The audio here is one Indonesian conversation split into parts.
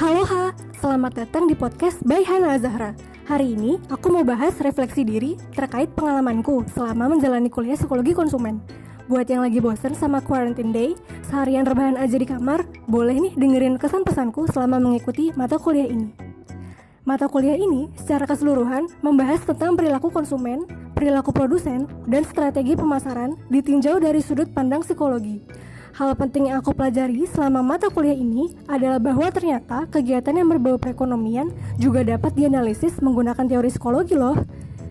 Halo Ha, selamat datang di podcast by Hana Zahra. Hari ini aku mau bahas refleksi diri terkait pengalamanku selama menjalani kuliah psikologi konsumen. Buat yang lagi bosen sama quarantine day, seharian rebahan aja di kamar, boleh nih dengerin kesan pesanku selama mengikuti mata kuliah ini. Mata kuliah ini secara keseluruhan membahas tentang perilaku konsumen, perilaku produsen, dan strategi pemasaran ditinjau dari sudut pandang psikologi. Hal penting yang aku pelajari selama mata kuliah ini adalah bahwa ternyata kegiatan yang berbau perekonomian juga dapat dianalisis menggunakan teori psikologi loh.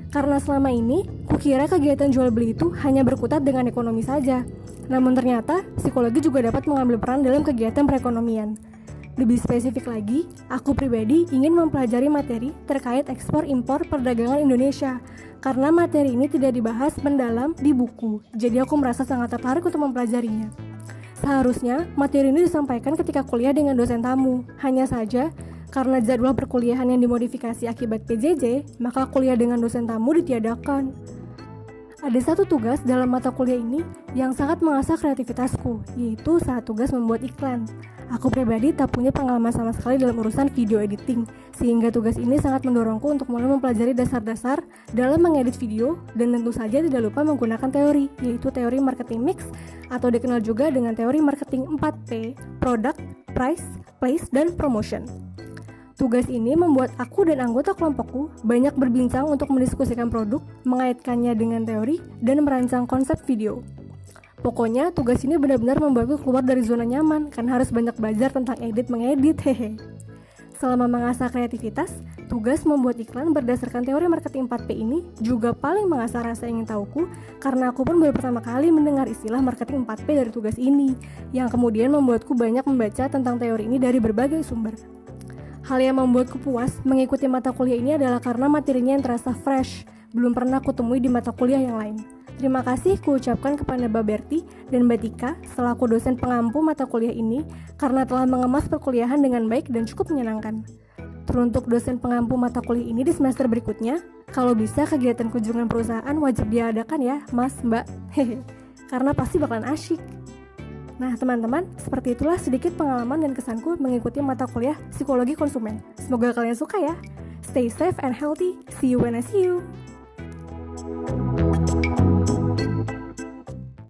Karena selama ini, kukira kegiatan jual beli itu hanya berkutat dengan ekonomi saja. Namun ternyata, psikologi juga dapat mengambil peran dalam kegiatan perekonomian. Lebih spesifik lagi, aku pribadi ingin mempelajari materi terkait ekspor impor perdagangan Indonesia karena materi ini tidak dibahas mendalam di buku. Jadi aku merasa sangat tertarik untuk mempelajarinya. Seharusnya materi ini disampaikan ketika kuliah dengan dosen tamu. Hanya saja, karena jadwal perkuliahan yang dimodifikasi akibat PJJ, maka kuliah dengan dosen tamu ditiadakan. Ada satu tugas dalam mata kuliah ini yang sangat mengasah kreativitasku, yaitu saat tugas membuat iklan. Aku pribadi tak punya pengalaman sama sekali dalam urusan video editing, sehingga tugas ini sangat mendorongku untuk mulai mempelajari dasar-dasar dalam mengedit video dan tentu saja tidak lupa menggunakan teori, yaitu teori marketing mix atau dikenal juga dengan teori marketing 4P, product, price, place, dan promotion. Tugas ini membuat aku dan anggota kelompokku banyak berbincang untuk mendiskusikan produk, mengaitkannya dengan teori, dan merancang konsep video. Pokoknya tugas ini benar-benar membuatku keluar dari zona nyaman karena harus banyak belajar tentang edit mengedit hehe. Selama mengasah kreativitas, tugas membuat iklan berdasarkan teori marketing 4P ini juga paling mengasah rasa ingin tahuku karena aku pun baru pertama kali mendengar istilah marketing 4P dari tugas ini yang kemudian membuatku banyak membaca tentang teori ini dari berbagai sumber. Hal yang membuatku puas mengikuti mata kuliah ini adalah karena materinya yang terasa fresh, belum pernah aku temui di mata kuliah yang lain. Terima kasih kuucapkan kepada Mbak Berti dan Mbak Tika selaku dosen pengampu mata kuliah ini karena telah mengemas perkuliahan dengan baik dan cukup menyenangkan. Teruntuk dosen pengampu mata kuliah ini di semester berikutnya, kalau bisa kegiatan kunjungan perusahaan wajib diadakan ya, Mas, Mbak. Hehe. Karena pasti bakalan asyik. Nah, teman-teman, seperti itulah sedikit pengalaman dan kesanku mengikuti mata kuliah psikologi konsumen. Semoga kalian suka ya. Stay safe and healthy. See you when I see you. thank you